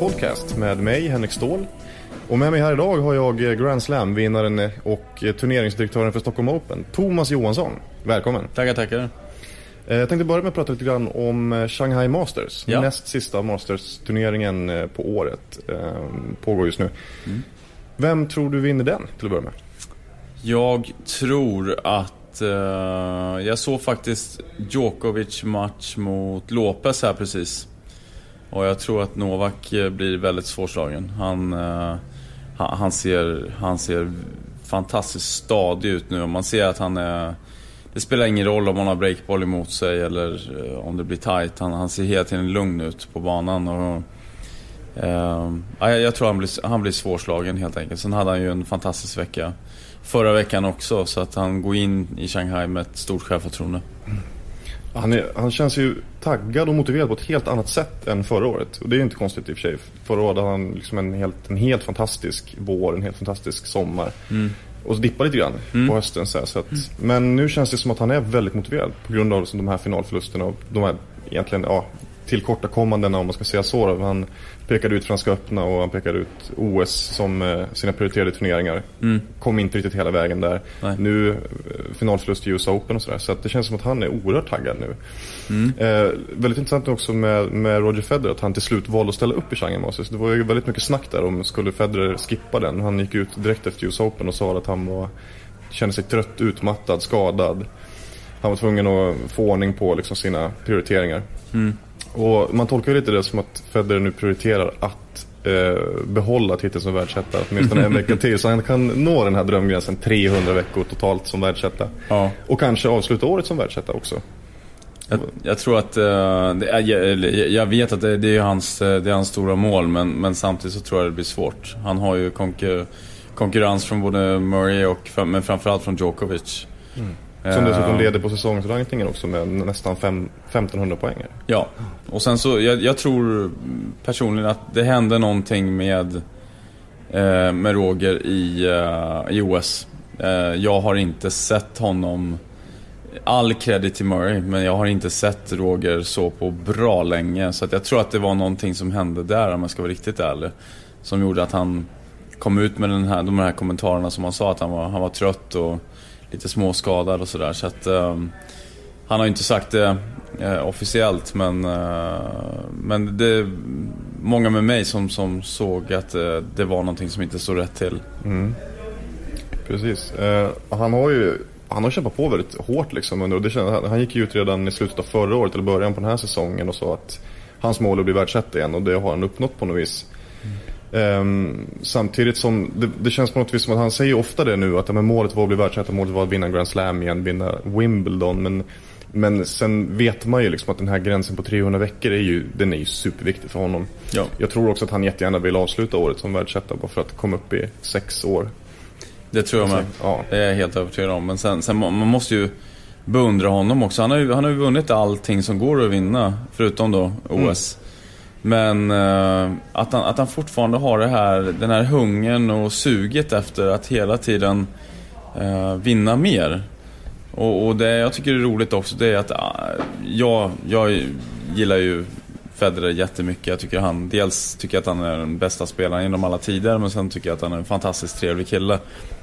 Tennispodcast med mig, Henrik Ståhl. Och med mig här idag har jag Grand Slam-vinnaren och turneringsdirektören för Stockholm Open, Thomas Johansson. Välkommen. Tackar, tackar. Eh, jag tänkte börja med att prata lite grann om eh, Shanghai Masters. Ja. Näst sista Masters-turneringen eh, på året. Pågår just nu. Mm. Vem tror du vinner den till att börja med? Jag tror att... Jag såg faktiskt Djokovic match mot Lopez här precis. Och jag tror att Novak eh, blir väldigt svårslagen. Han, uh, han, ser, han ser fantastiskt stadig ut nu. Man ser att han är... Det spelar ingen roll om han har breakboll emot sig eller uh, om det blir tight. Han, han ser hela tiden lugn ut på banan. Och, Uh, jag tror han blir, han blir svårslagen helt enkelt. Sen hade han ju en fantastisk vecka förra veckan också. Så att han går in i Shanghai med ett stort självförtroende. Han, är, han känns ju taggad och motiverad på ett helt annat sätt än förra året. Och det är inte konstigt i och för sig. Förra året hade han liksom en helt, en helt fantastisk vår, en helt fantastisk sommar. Mm. Och så dippade lite grann mm. på hösten. Så, här, så att, mm. Men nu känns det som att han är väldigt motiverad på grund av de här finalförlusterna och de här egentligen, ja, tillkortakommandena om man ska säga så. Då. Han pekade ut Franska öppna och han pekade ut OS som eh, sina prioriterade turneringar. Mm. Kom inte riktigt hela vägen där. Nej. Nu eh, finalförlust i US Open och sådär. Så att det känns som att han är oerhört taggad nu. Mm. Eh, väldigt intressant också med, med Roger Federer att han till slut valde att ställa upp i Shanghai Masters. Det var ju väldigt mycket snack där om skulle Federer skippa den. Han gick ut direkt efter US Open och sa att han var, kände sig trött, utmattad, skadad. Han var tvungen att få ordning på liksom, sina prioriteringar. Mm. Och man tolkar lite det som att Federer nu prioriterar att eh, behålla titeln som världsetta åtminstone en vecka till. Så han kan nå den här drömgränsen 300 veckor totalt som världsetta. Ja. Och kanske avsluta året som världsetta också. Jag, jag, tror att, är, jag, jag, vet att det, det, är hans, eh, det är hans stora mål men, men samtidigt så tror jag det blir svårt. Han har ju konkur konkurrens från både Murray och men framförallt från Djokovic. Mm. Som dessutom leder på säsongsrankingen också med nästan fem, 1500 poäng. Ja, och sen så jag, jag, tror personligen att det hände någonting med, eh, med Roger i, eh, i OS. Eh, jag har inte sett honom, all credit till Murray, men jag har inte sett Roger så på bra länge. Så att jag tror att det var någonting som hände där om jag ska vara riktigt ärlig. Som gjorde att han kom ut med den här, de här kommentarerna som han sa att han var, han var trött och lite småskadad och sådär. Så att um, han har ju inte sagt det uh, officiellt men, uh, men det är många med mig som, som såg att uh, det var någonting som inte stod rätt till. Mm. Precis. han har ju han har kämpat på väldigt hårt liksom. Under, och det kändes, han gick ju ut redan i slutet av förra året eller början på den här säsongen och sa att hans mål är att bli världsetta igen och det har han uppnått på något vis. Um, samtidigt som det, det, känns på något vis som att han säger ofta det nu att men målet var att bli världsetta, målet var att vinna Grand Slam igen, vinna Wimbledon. Men, men sen vet man ju liksom att den här gränsen på 300 veckor är ju, den är ju superviktig för honom. Ja. Jag tror också att han jättegärna vill avsluta året som världsetta bara för att komma upp i sex år. Det tror jag med. Ja. Det är jag helt övertygad om. Men sen, sen man måste ju beundra honom också. Han har ju, han har ju vunnit allting som går att vinna, förutom då OS. Mm. Men uh, att, han, att han fortfarande har det här, den här hungern och suget efter att hela tiden uh, vinna mer. Och, och, det jag tycker är roligt också det är att uh, jag, jag gillar ju Federer jättemycket. Jag tycker han, dels tycker jag att han är den bästa spelaren genom alla tider men sen tycker jag att han är en fantastiskt trevlig kille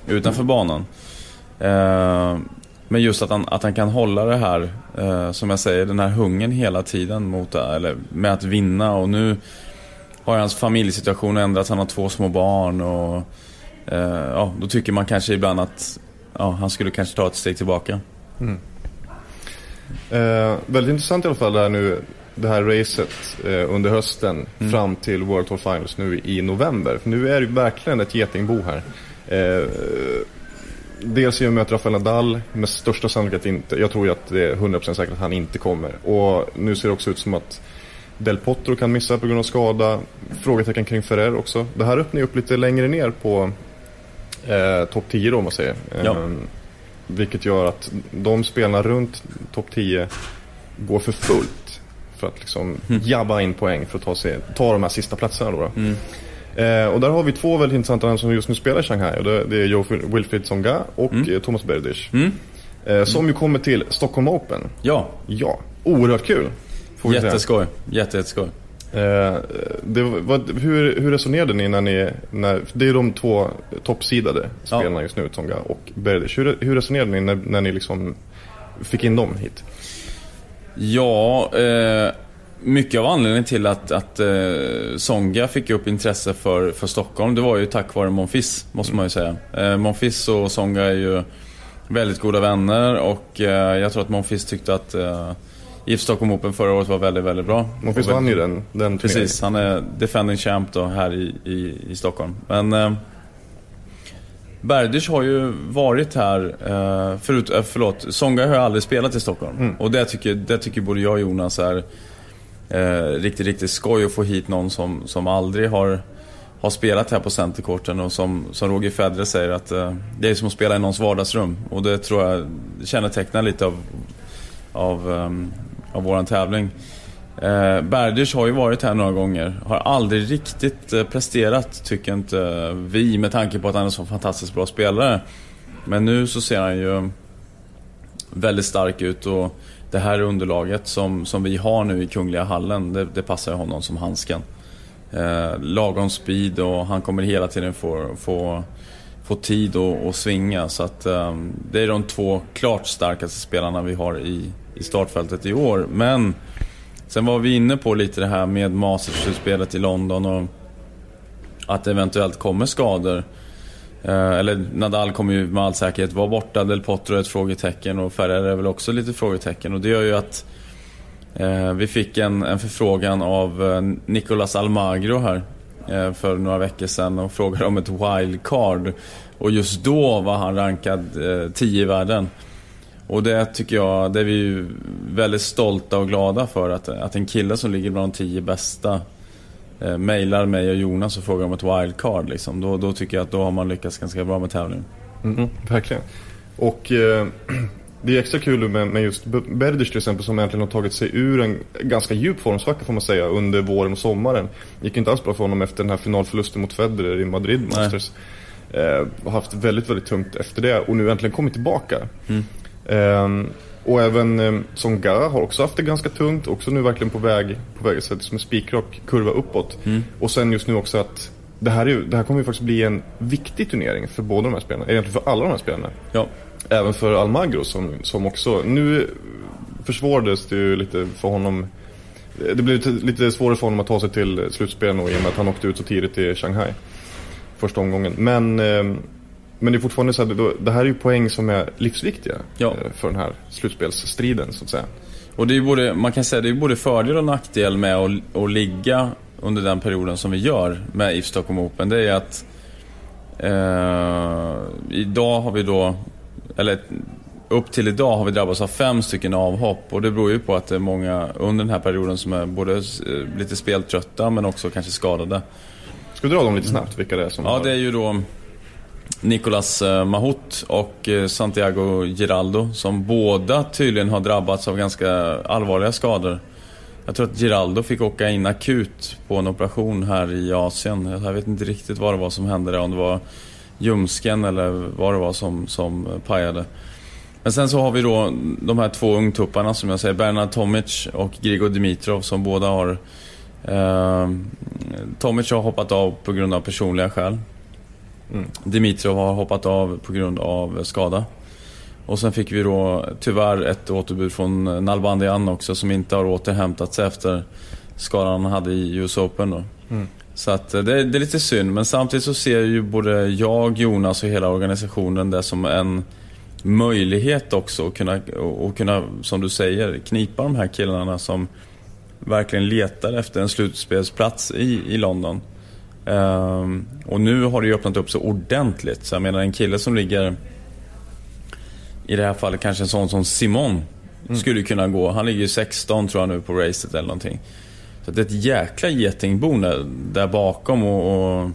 utanför banan. Uh, men just att han, att han kan hålla det här, eh, som jag säger, den här hungern hela tiden mot, eller, med att vinna. Och nu har hans familjesituation ändrats, han har två små barn. Och, eh, ja, då tycker man kanske ibland att ja, han skulle kanske ta ett steg tillbaka. Mm. Eh, väldigt intressant i alla fall det här nu, det här racet eh, under hösten mm. fram till World Tour Finals nu i november. För nu är det verkligen ett getingbo här. Eh, Dels i och med att Rafael Nadal med största sannolikhet inte, jag tror ju att det är 100% säkert att han inte kommer. Och nu ser det också ut som att Del Potro kan missa på grund av skada. Frågetecken kring Ferrer också. Det här öppnar ju upp lite längre ner på eh, topp 10 då om man säger. Ja. Eh, vilket gör att de spelarna runt topp 10 går för fullt. För att liksom mm. jabba in poäng för att ta, sig, ta de här sista platserna då. då. Mm. Eh, och där har vi två väldigt intressanta namn som just nu spelar i Shanghai. Och det, det är Joe Wilfried Tsonga och mm. Eh, Thomas Berdych. Mm. Eh, som ju kommer till Stockholm Open. Ja. Ja, oerhört kul. Jätteskoj. Jätte, jätteskoj. Eh, det, vad, hur, hur resonerade ni när ni, när, det är de två toppsidade spelarna ja. just nu, Tonga och Berdych. Hur, hur resonerade ni när, när ni liksom fick in dem hit? Ja, eh, mycket av anledningen till att, att eh, Songa fick upp intresse för, för Stockholm, det var ju tack vare Monfils, måste man ju säga. Eh, Monfils och Songa är ju väldigt goda vänner och eh, jag tror att Monfils tyckte att eh, IF Stockholm Open förra året var väldigt, väldigt bra. Monfils vann ju den, den Precis, han är defending champ då här i, i, i Stockholm. Men eh, Berdych har ju varit här, eh, förut, eh, förlåt, Songa har ju aldrig spelat i Stockholm. Mm. Och det tycker, det tycker både jag och Jonas är eh, riktigt, riktigt skoj att få hit någon som, som aldrig har, har spelat här på Centerkorten och som, som Roger Federer säger att eh, det är som att spela i någons vardagsrum. Och det tror jag kännetecknar lite av, av, um, av våran tävling. Eh, Berdych har ju varit här några gånger. Har aldrig riktigt eh, presterat, tycker inte vi, med tanke på att han är en så fantastiskt bra spelare. Men nu så ser han ju väldigt stark ut och det här underlaget som, som vi har nu i Kungliga hallen, det, det passar honom som handsken. Eh, lagom speed och han kommer hela tiden få, få, få tid att svinga. Så att, eh, det är de två klart starkaste spelarna vi har i, i startfältet i år. Men sen var vi inne på lite det här med Masters-slutspelet i London och att det eventuellt kommer skador. Eh, eller Nadal kommer ju med all säkerhet vara borta, Del Potro är ett frågetecken och Ferrer är väl också lite frågetecken. Och det gör ju att eh, vi fick en, en förfrågan av eh, Nicolas Almagro här eh, för några veckor sedan och frågade om ett wildcard. Och just då var han rankad 10 eh, i världen. Och det tycker jag, det är vi ju väldigt stolta och glada för att, att en kille som ligger bland de 10 bästa eh, mejlar mig och Jonas och frågar om ett wildcard. Liksom. Då, då tycker jag att då har man lyckats ganska bra med tävlingen. Mm, verkligen. Och eh, det är extra kul med, med just Berdych till exempel som egentligen har tagit sig ur en ganska djup formsvacka får man säga under våren och sommaren. Gick inte alls bra för honom efter den här finalförlusten mot Federer i Madrid Masters. Eh, har haft väldigt, väldigt tungt efter det och nu äntligen kommit tillbaka. Mm. Eh, och även eh, Songa har också haft det ganska tungt. Också nu verkligen på väg, på väg så som en spikrak kurva uppåt. Mm. Och sen just nu också att det här, är, det här kommer ju faktiskt bli en viktig turnering för båda de här spelarna. Egentligen för alla de här spelarna. Ja. Även för Almagro som, som också... Nu försvårades det ju lite för honom. Det blev lite, lite svårare för honom att ta sig till slutspelen i och med att han åkte ut så tidigt i Shanghai. Första omgången. Men eh, men det är fortfarande så att det här är ju poäng som är livsviktiga ja. Eh, för den här slutspelsstriden så att säga. Och det är både, man kan säga det är både fördel och nackdel med att, att ligga under den perioden som vi gör med IF Stockholm Open. Det är att eh, idag har vi då, eller upp till idag har vi drabbats av fem stycken avhopp och det beror ju på att det är många under den här perioden som är både eh, lite speltrötta men också kanske skadade. Ska vi dra dem lite snabbt, vilka det är som Ja, har... det är ju då Nicolas eh, Mahut och eh, Santiago Giraldo som båda tydligen har drabbats av ganska allvarliga skador. Jag tror att Giraldo fick åka in akut på en operation här i Asien. Jag vet inte riktigt vad det var som hände där, om det var ljumsken eller vad det var som, som eh, pajade. Men sen så har vi då de här två ungtupparna som jag säger, Bernard Tomic och Grigor Dimitrov som båda har... Eh, Tomic har hoppat av på grund av personliga skäl. Mm. Dimitrov har hoppat av på grund av skada. Och sen fick vi då tyvärr ett återbud från Nalbandian också som inte har återhämtat sig efter skadan han hade i US Open då. Mm. Så att eh, det, det, är lite synd, men samtidigt så ser ju både jag, Jonas och hela organisationen det som en möjlighet också att kunna, och kunna, som du säger, knipa de här killarna som verkligen letar efter en slutspelsplats i, i London. Um, och nu har det ju öppnat upp så ordentligt. Så jag menar en kille som ligger, i det här fallet kanske en sån som Simon, mm. skulle kunna gå. Han ligger ju 16 tror jag nu på racet eller någonting. Så det är ett jäkla getingbo där bakom och, och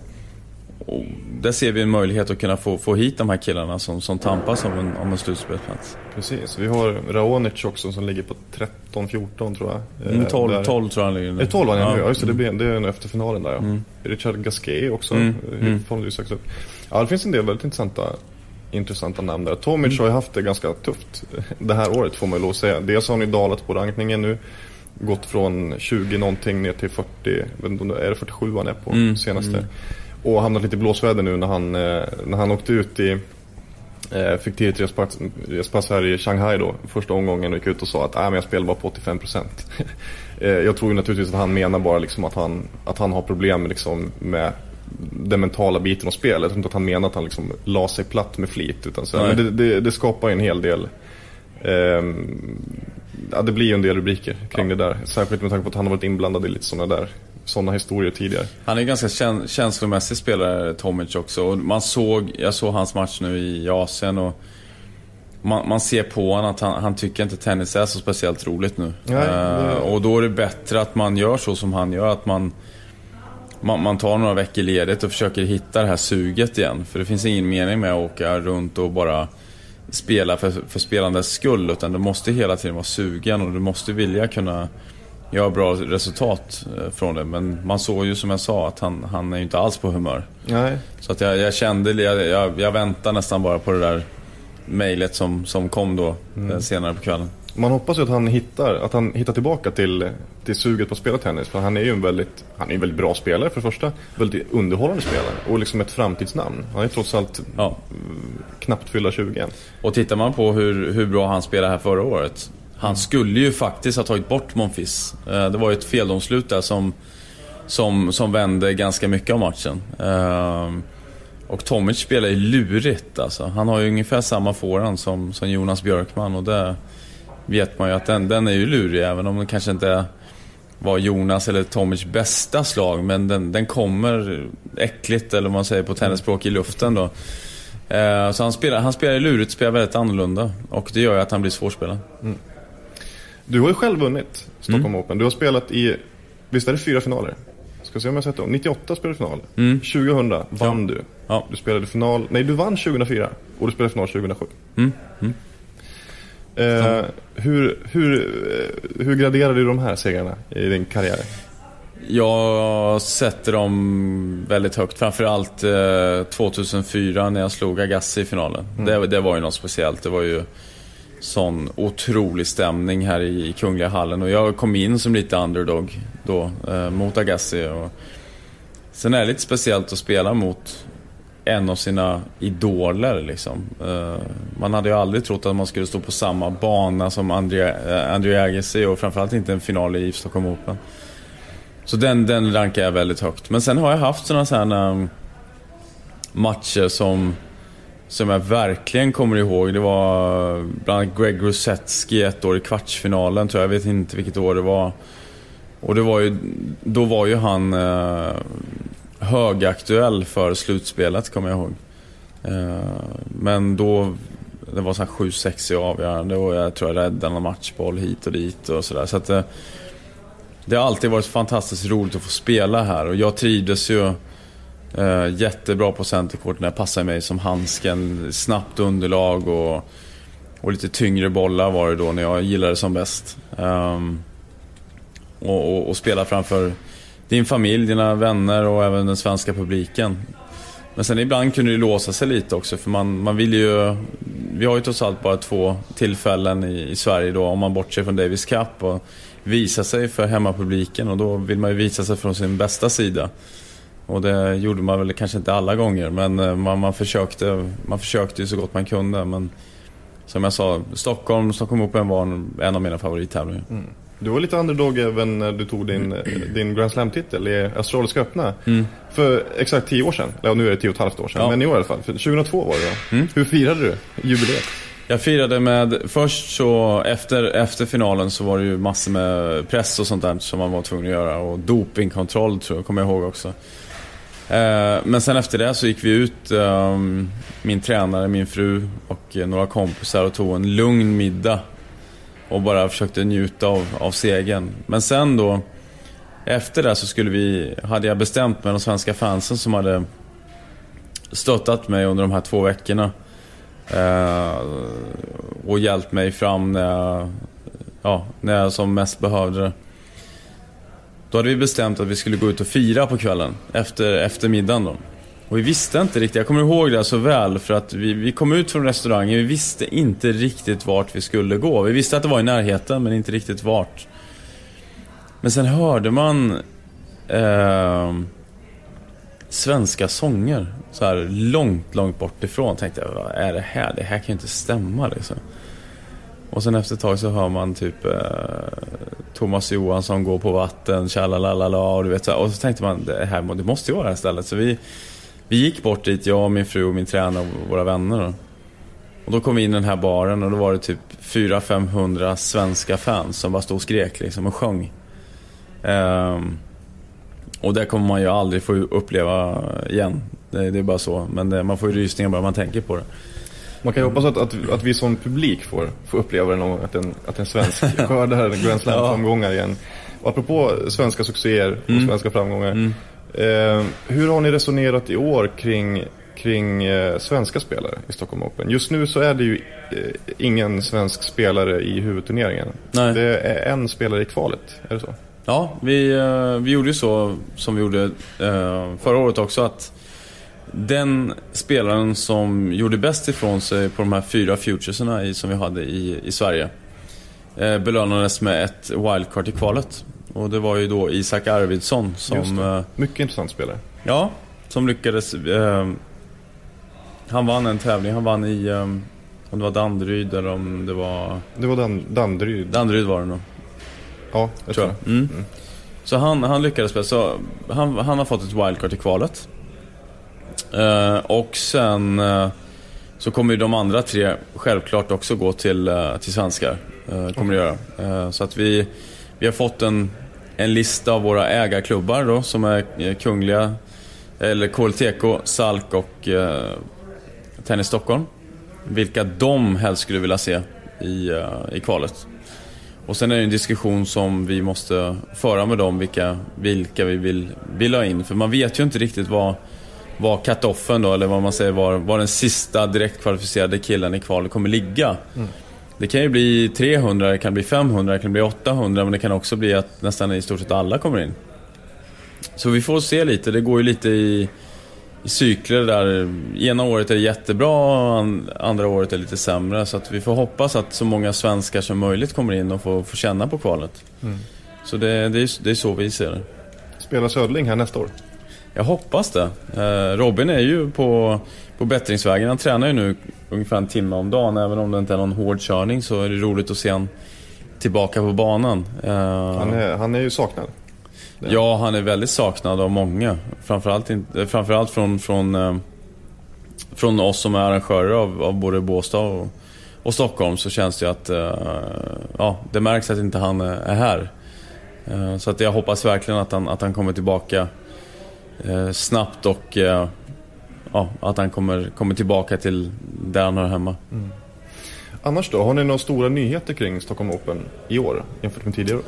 och där ser vi en möjlighet att kunna få, få hit de här killarna som, som tampas om en, om en slutspelsplats. Precis, vi har Raonic också som ligger på 13-14 tror jag. Mm, 12, där... 12 tror jag han ligger nu. 12 han ja. ja, just det, det, blir, det är efter finalen där ja. Mm. Richard Gasquet också, mm. mm. upp. Ja, det finns en del väldigt intressanta intressanta namn där. Tomic mm. har ju haft det ganska tufft det här året får man ju lov att säga. Dels har han ju dalat på rankningen nu gått från 20 någonting ner till 40, är det 47 han är på mm. senaste. Mm. Och hamnat lite i blåsväder nu när han, eh, när han åkte ut i eh, fick ett respass, respass här i Shanghai då, första omgången och gick ut och sa att äh, men jag spelar bara på 85%. eh, jag tror naturligtvis att han menar bara liksom att, han, att han har problem liksom med den mentala biten av spelet. Jag tror inte att han menar att han liksom la sig platt med flit. Utan så, men det, det, det skapar en hel del eh, ja, det blir ju en del rubriker kring ja. det där. Särskilt med tanke på att han har varit inblandad i lite sådana där sådana historier tidigare. Han är en ganska käns känslomässig spelare, Tomic också. Och man såg, jag såg hans match nu i Asien och man, man ser på honom att han, han, tycker inte tennis är så speciellt roligt nu. Nej, uh, och då är det bättre att man gör så som han gör. Att man, man, man, tar några veckor ledigt och försöker hitta det här suget igen. För det finns ingen mening med att åka runt och bara spela för, för spelandets skull. Utan du måste hela tiden vara sugen och du måste vilja kunna göra bra resultat eh, från det. Men man såg ju som jag sa att han, han är ju inte alls på humör. Nej. Så att jag, jag kände, jag, jag, jag väntar nästan bara på det där mejlet som, som kom då mm. Eh, senare på kvällen. Man hoppas ju att han hittar, att han hittar tillbaka till, till suget på att spela tennis. För han är ju en väldigt, han är en väldigt bra spelare för det första. Väldigt underhållande spelare. Och liksom ett framtidsnamn. Han är trots allt ja. knappt fylla 20 än. Och tittar man på hur, hur bra han spelade här förra året. Han skulle ju faktiskt ha tagit bort Monfils. Eh, det var ju ett feldomslut där som, som, som vände ganska mycket av matchen. Eh, och Tomic spelar ju lurigt alltså. Han har ju ungefär samma forehand som, som Jonas Björkman och det vet man ju att den, den är ju lurig även om den kanske inte var Jonas eller Tomics bästa slag men den, den kommer äckligt eller vad man säger på tennisspråk i luften då. Eh, så han spelar, han spelar lurigt, spelar väldigt annorlunda och det gör ju att han blir svårspelad. Mm. Du har ju själv vunnit Stockholm mm. Open. Du har spelat i, visst är det fyra finaler? Ska se om jag sett dem. 98 spelade du final. Mm. 2000 vann ja. du. Ja. Du spelade final, nej du vann 2004 och du spelade final 2007. Mm. Mm. Eh, hur, hur, eh, hur graderar du de här segrarna i din karriär? Jag sätter dem väldigt högt. Framförallt eh, 2004 när jag slog Agassi i finalen. Mm. Det, det, var ju något speciellt. Det var ju sån otrolig stämning här i Kungliga hallen. Och jag kom in som lite underdog då eh, mot Agassi. Och sen är det lite speciellt att spela mot en av sina idoler liksom. Eh, man hade ju aldrig trott att man skulle stå på samma bana som Andrea eh, Agassi och framförallt inte en final i Stockholm Open. Så den, den rankar jag väldigt högt. Men sen har jag haft sådana här eh, matcher som som jag verkligen kommer ihåg, det var bland annat Greg Rusetski ett år i kvartsfinalen tror jag. Jag vet inte vilket år det var. Och det var ju, då var ju han eh, högaktuell för slutspelet, kommer jag ihåg. Eh, men då, det var så 7-6 i avgörande och jag tror jag räddade någon matchboll hit och dit och sådär. Så att eh, det har alltid varit fantastiskt roligt att få spela här och jag trivdes ju Uh, jättebra på centercourten, det passar mig som handsken. Snabbt underlag och, och lite tyngre bollar var det då när jag gillade det som bäst. Um, och, och, och, spela framför din familj, dina vänner och även den svenska publiken. Men sen ibland kunde det låsa sig lite också för man, man vill ju... Vi har ju trots allt bara två tillfällen i, i Sverige då om man bortser från Davis Cup och visa sig för hemmapubliken och då vill man ju visa sig från sin bästa sida. Och det gjorde man väl kanske inte alla gånger men eh, man, man, försökte, man försökte ju så gott man kunde. Men som jag sa, Stockholm, Stockholm Open var en av mina favorittävlingar. Mm. Du var lite underdog även när du tog din, din Grand Slam-titel i Australiska öppna. Mm. För exakt tio år sedan. Ja, nu är det tio och ett halvt år sedan. Ja. Men i år i alla fall. För 2002 var det mm. Hur firade du jubileet? Jag firade med, först så efter, efter finalen så var det ju massor med press och sånt där som man var tvungen att göra. Och dopingkontroll tror jag, kommer jag ihåg också. Eh, men sen efter det så gick vi ut, ehm, min tränare, min fru och eh, några kompisar och tog en lugn middag. Och bara försökte njuta av, av segern. Men sen då, efter det så skulle vi, hade jag bestämt med de svenska fansen som hade stöttat mig under de här två veckorna. Eh, och hjälpt mig fram när jag, ja, när jag som mest behövde det. Då hade vi bestämt att vi skulle gå ut och fira på kvällen efter, efter middagen då. Och vi visste inte riktigt, jag kommer ihåg det så väl för att vi, vi kom ut från restaurangen, vi visste inte riktigt vart vi skulle gå. Vi visste att det var i närheten men inte riktigt vart. Men sen hörde man eh, svenska sånger så här långt, långt bort ifrån. Tänkte jag, vad är det här? Det här kan ju inte stämma liksom. Och sen efter ett tag så hör man typ eh, Thomas Johansson gå på vatten, tjalalalala och du vet så Och så tänkte man, det här det måste ju vara det här stället. Så vi, vi gick bort dit, jag, min fru och min tränare och våra vänner. Då. Och då kom vi in i den här baren och då var det typ 400-500 svenska fans som bara stod och skrek liksom och sjöng. Um, och det kommer man ju aldrig få uppleva igen. Det, det är bara så. Men det, man får ju rysningar bara man tänker på det. Man kan ju hoppas att, att, att vi som publik får, får uppleva gång, att en, att en svensk skördar Grand Slam-framgångar igen. Och apropå svenska succéer och mm. svenska framgångar. Mm. Eh, hur har ni resonerat i år kring, kring eh, svenska spelare i Stockholm Open? Just nu så är det ju eh, ingen svensk spelare i huvudturneringen. Nej. Det är en spelare i kvalet, är det så? Ja, vi, eh, vi gjorde ju så som vi gjorde eh, förra året också att den spelaren som gjorde bäst ifrån sig på de här fyra futuresarna som vi hade i, i Sverige eh, belönades med ett wildcard i kvalet. Och det var ju då Isak Arvidsson som... Eh, Mycket intressant spelare. Ja, som lyckades... Eh, han vann en tävling. Han vann i... Eh, om det var Danderyd eller om det var... Det var Dan Danderyd. Danderyd var det nog. Ja, jag tror jag. Mm. Mm. Så han, han lyckades bäst. Så han, han har fått ett wildcard i kvalet. Eh, och sen eh, så kommer ju de andra tre självklart också gå till, eh, till svenskar. Kommer det göra. så att vi, vi har fått en, en lista av våra ägarklubbar då som är Kungliga, eller KLTK, SALK och Tennis Stockholm. Vilka de helst skulle vilja se i, i kvalet. Och sen är det en diskussion som vi måste föra med dem vilka, vilka vi vill, vill ha in. För man vet ju inte riktigt vad var cut-offen då, eller vad man säger, var, var den sista direktkvalificerade killen i kvalet kommer ligga. Mm. Det kan ju bli 300, det kan bli 500, det kan bli 800, men det kan också bli att nästan i stort sett alla kommer in. Så vi får se lite, det går ju lite i, i cykler där. Ena året är det jättebra, andra året är lite sämre. Så att vi får hoppas att så många svenskar som möjligt kommer in och får, får känna på kvalet. Mm. Så det, det, är, det är så vi ser det. Spelar Söderling här nästa år? Jag hoppas det. Eh, Robin är ju på, på bättringsvägen. Han tränar ju nu ungefär en timme om dagen. Även om det inte är någon hård körning så är det roligt att se honom tillbaka på banan. Eh, han, är, han är ju saknad. Ja, han är väldigt saknad av många. Framförallt, framförallt från, från, eh, från oss som är arrangörer av, av både Båstad och, och Stockholm så känns det att ja, det märks att inte han är här. Så att jag hoppas verkligen att han, att han kommer tillbaka eh, snabbt och eh, ja, att han kommer, kommer tillbaka till där han hör hemma. Mm. Annars då, har ni några stora nyheter kring Stockholm Open i år jämfört med tidigare?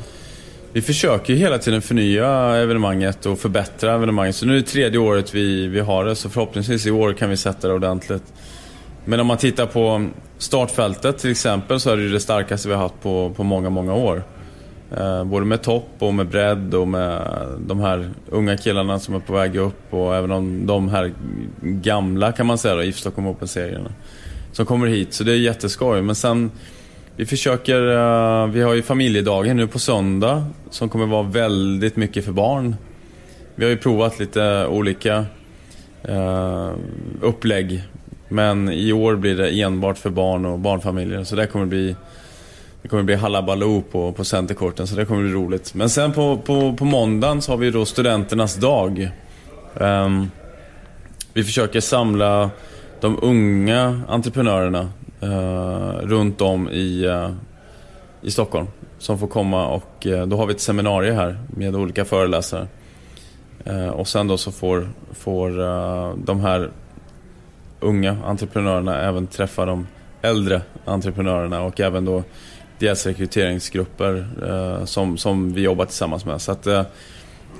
Vi försöker ju hela tiden förnya evenemanget och förbättra evenemanget. Så nu är det tredje året vi, vi har det, så förhoppningsvis i år kan vi sätta det ordentligt. Men om man tittar på startfältet till exempel så är det ju det starkaste vi har haft på, på många, många år. Eh, både med topp och med bredd och med de här unga killarna som är på väg upp och även om de här gamla kan man säga då, IF Stockholm Open-serierna. Som kommer hit, så det är jätteskoj. Men sen, vi försöker, eh, vi har ju familjedagen nu på söndag som kommer vara väldigt mycket för barn. Vi har ju provat lite olika uh, upplägg. Men i år blir det enbart för barn och barnfamiljer. Så det kommer bli det kommer bli halabaloo på, på centerkorten så det kommer bli roligt. Men sen på, på, på måndagen så har vi då studenternas dag. Um, vi försöker samla de unga entreprenörerna uh, runt om i, uh, i Stockholm. Som får komma och uh, då har vi ett seminarium här med olika föreläsare. och sen då så får, får de här unga entreprenörerna även träffa de äldre entreprenörerna och även då deras rekryteringsgrupper eh, som, som vi jobbar tillsammans med. Så att, eh,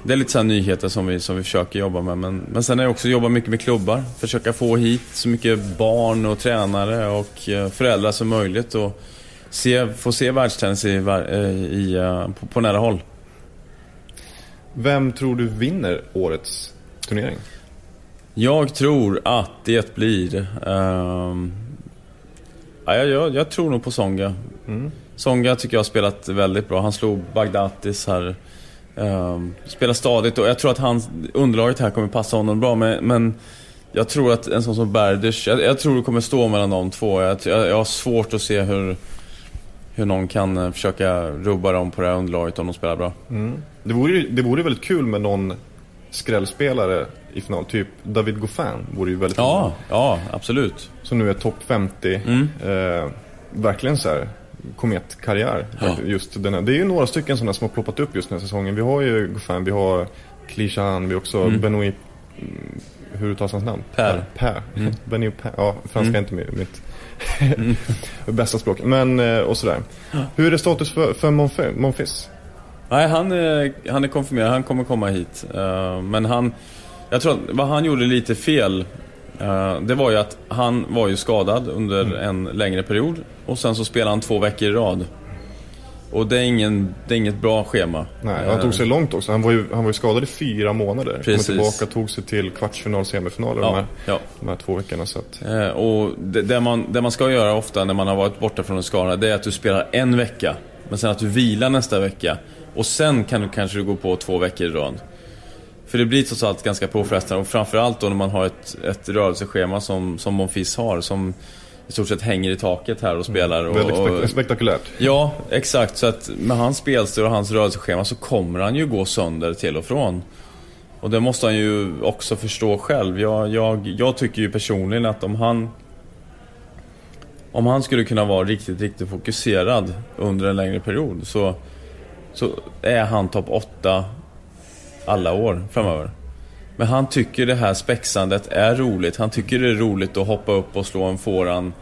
det är lite så nyheter som vi, som vi försöker jobba med. Men, men sen är det också jobba mycket med klubbar. Försöka få hit så mycket barn och tränare och eh, föräldrar som möjligt. Och se, få se världstennis i, eh, i, eh, på, på nära håll. Vem tror du vinner årets turnering? Jag tror att det blir... Um, ja, jag, jag, tror nog på Songa. Mm. Songa tycker jag har spelat väldigt bra. Han slog Bagdatis här Uh, spelar stadigt och jag tror att hans, underlaget här kommer passa honom bra. Men, men jag tror att en sån som Berders, jag, jag, tror det kommer stå mellan de två. Jag, jag, jag har svårt att se hur, hur någon kan uh, försöka rubba dem på det här underlaget om de spelar bra. Mm. Det, vore, det vore väldigt kul med någon skrällspelare i final. Typ David Goffin vore ju väldigt Ja, ja absolut. Som nu är topp 50. Mm. Eh, verkligen så här kometkarriär. Ja. Just denna. Det är ju några stycken sådana som har ploppat upp just den här säsongen. Vi har ju Goffin, vi har Clichan, vi har också mm. Benoit mm, hur uttalas hans namn? Per. Per. Mm. Benoit Per. Ja, franska mm. är inte mitt mm. bästa språk. Men, eh, och sådär. Ja. Hur är status för, för Monfils? Nej, han är, han är konfirmerad. Han kommer komma hit. Uh, men han... Jag tror att vad han gjorde lite fel det var ju att han var ju skadad under mm. en längre period. Och sen så spelade han två veckor i rad. Och det är, ingen, det är inget bra schema. Nej, han tog sig långt också. Han var ju, han var ju skadad i fyra månader. Precis. Kom tillbaka, tog sig till kvartsfinal, semifinaler ja, de, här, ja. de här två veckorna. Så att... eh, och det, det, man, det man ska göra ofta när man har varit borta från en skada, det är att du spelar en vecka. Men sen att du vilar nästa vecka. Och sen kan du kanske gå på två veckor i rad. För det blir trots allt ganska påfrestande och framförallt då när man har ett, ett rörelseschema som, som Monfils har. Som i stort sett hänger i taket här och spelar. Och, Väldigt spek spektakulärt. Ja, exakt. Så att med hans spelstil och hans rörelseschema så kommer han ju gå sönder till och från. Och det måste han ju också förstå själv. Jag, jag, jag tycker ju personligen att om han om han skulle kunna vara riktigt, riktigt fokuserad under en längre period så så är han topp 8 alla år framöver. Men han tycker det här spexandet är roligt. Han tycker det är roligt att hoppa upp och slå en fåran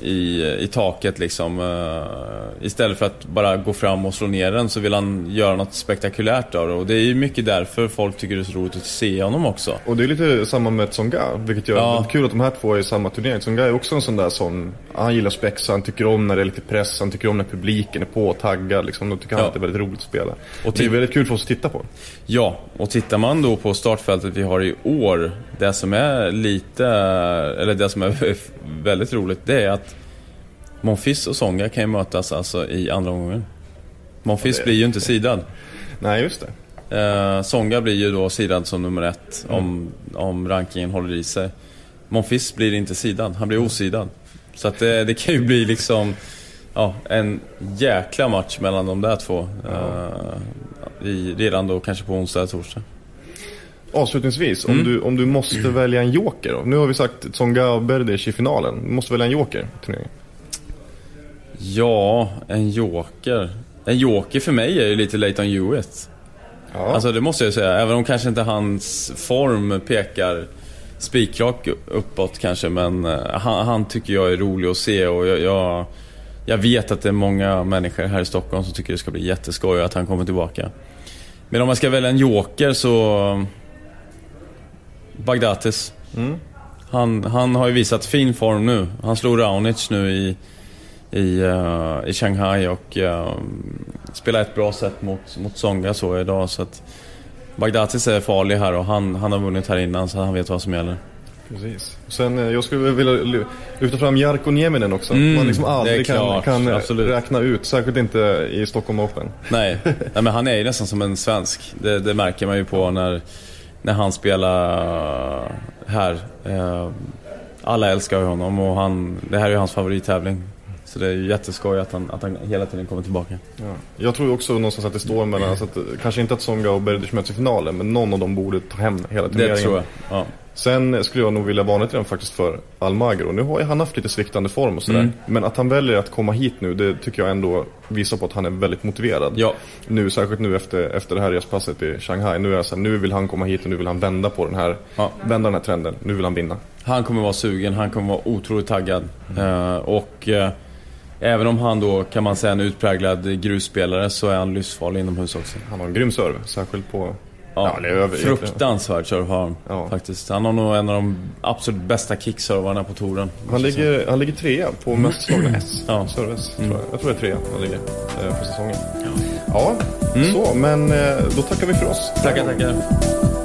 i, i taket liksom. Uh, istället för att bara gå fram och slå ner den så vill han göra något spektakulärt av det. Och det är ju mycket därför folk tycker det är så roligt att se honom också. Och det är lite samma med Tsonga, vilket gör ja. det kul att de här två är i samma turnering. Tsonga är också en sån där som, han gillar spexa, han tycker om när det är lite press, han tycker om när publiken är på och taggad. Liksom. Då tycker han ja. att det är väldigt roligt att spela. Och det är väldigt kul för oss att titta på. Ja, och tittar man då på startfältet vi har i år, det som är lite, eller det som är väldigt roligt, det är att Monfils och Songa kan ju mötas alltså i andra omgången. Monfils ja, blir ju inte sidad. Nej, just det. Eh, Songa blir ju då sidad som nummer ett mm. om, om rankingen håller i sig. Monfils blir inte sidad, han blir osidad. Så att det, det kan ju bli liksom ja, en jäkla match mellan de där två. Ja. Eh, i, redan då kanske på onsdag eller torsdag. Avslutningsvis, mm. om, du, om du måste välja en joker då? Nu har vi sagt Tsonga och Berdych i finalen. Du måste välja en joker i turneringen. Ja, en joker. En joker för mig är ju lite Leighton Hewitt. Ja. Alltså det måste jag säga. Även om kanske inte hans form pekar spikrak uppåt kanske. Men eh, han, han, tycker jag är rolig att se och jag, jag, jag, vet att det är många människor här i Stockholm som tycker det ska bli jätteskoj att han kommer tillbaka. Men om man ska välja en joker så... Bagdatis. Mm. Han, han har ju visat fin form nu. Han slog Raonic nu i i, uh, i Shanghai och uh, spelar ett bra sätt mot, mot Songa så idag. Så att Bagdatis är farlig här och han, han har vunnit här innan så han vet vad som gäller. Precis. Sen, jag skulle vilja lyfta fram Jarkko Nieminen också. Mm, Man liksom aldrig kan, kan räkna ut, särskilt inte i Stockholm Open. Nej, Nej men han är ju nästan som en svensk. Det, det, märker man ju på när, när han spelar här. Alla älskar honom och han, det här är ju hans favorittävling. Så det är ju jätteskoj att han, att han hela tiden kommer tillbaka. Ja. Jag tror också någonstans att det står mellan, alltså att, kanske inte att Songa och Berdych möts i finalen, men någon av dem borde ta hem hela turneringen. Det tror jag, ja. Sen skulle jag nog vilja varna till den faktiskt för Almagro. Nu har han haft lite sviktande form och sådär. Mm. Men att han väljer att komma hit nu, det tycker jag ändå visar på att han är väldigt motiverad. Ja. Nu, särskilt nu efter, efter det här respasset i Shanghai. Nu, är så här, nu vill han komma hit och nu vill han vända på den här, ja. vända den här trenden. Nu vill han vinna. Han kommer vara sugen, han kommer vara otroligt taggad. Mm. Uh, och... Uh, Även om han då kan man säga en utpräglad grusspelare så är han livsfarlig inomhus också. Han har en grym serve, särskilt på... Ja, ja det är över, fruktansvärd serve har han ja. faktiskt. Han har nog en av de absolut bästa kickservarna på touren. Han ligger, han ligger trea på mm. mest slagna S. Ja. Service, mm. tror jag. jag tror det är trea han ligger eh, på säsongen. Ja, ja mm. så. Men eh, då tackar vi för oss. Tackar, tackar.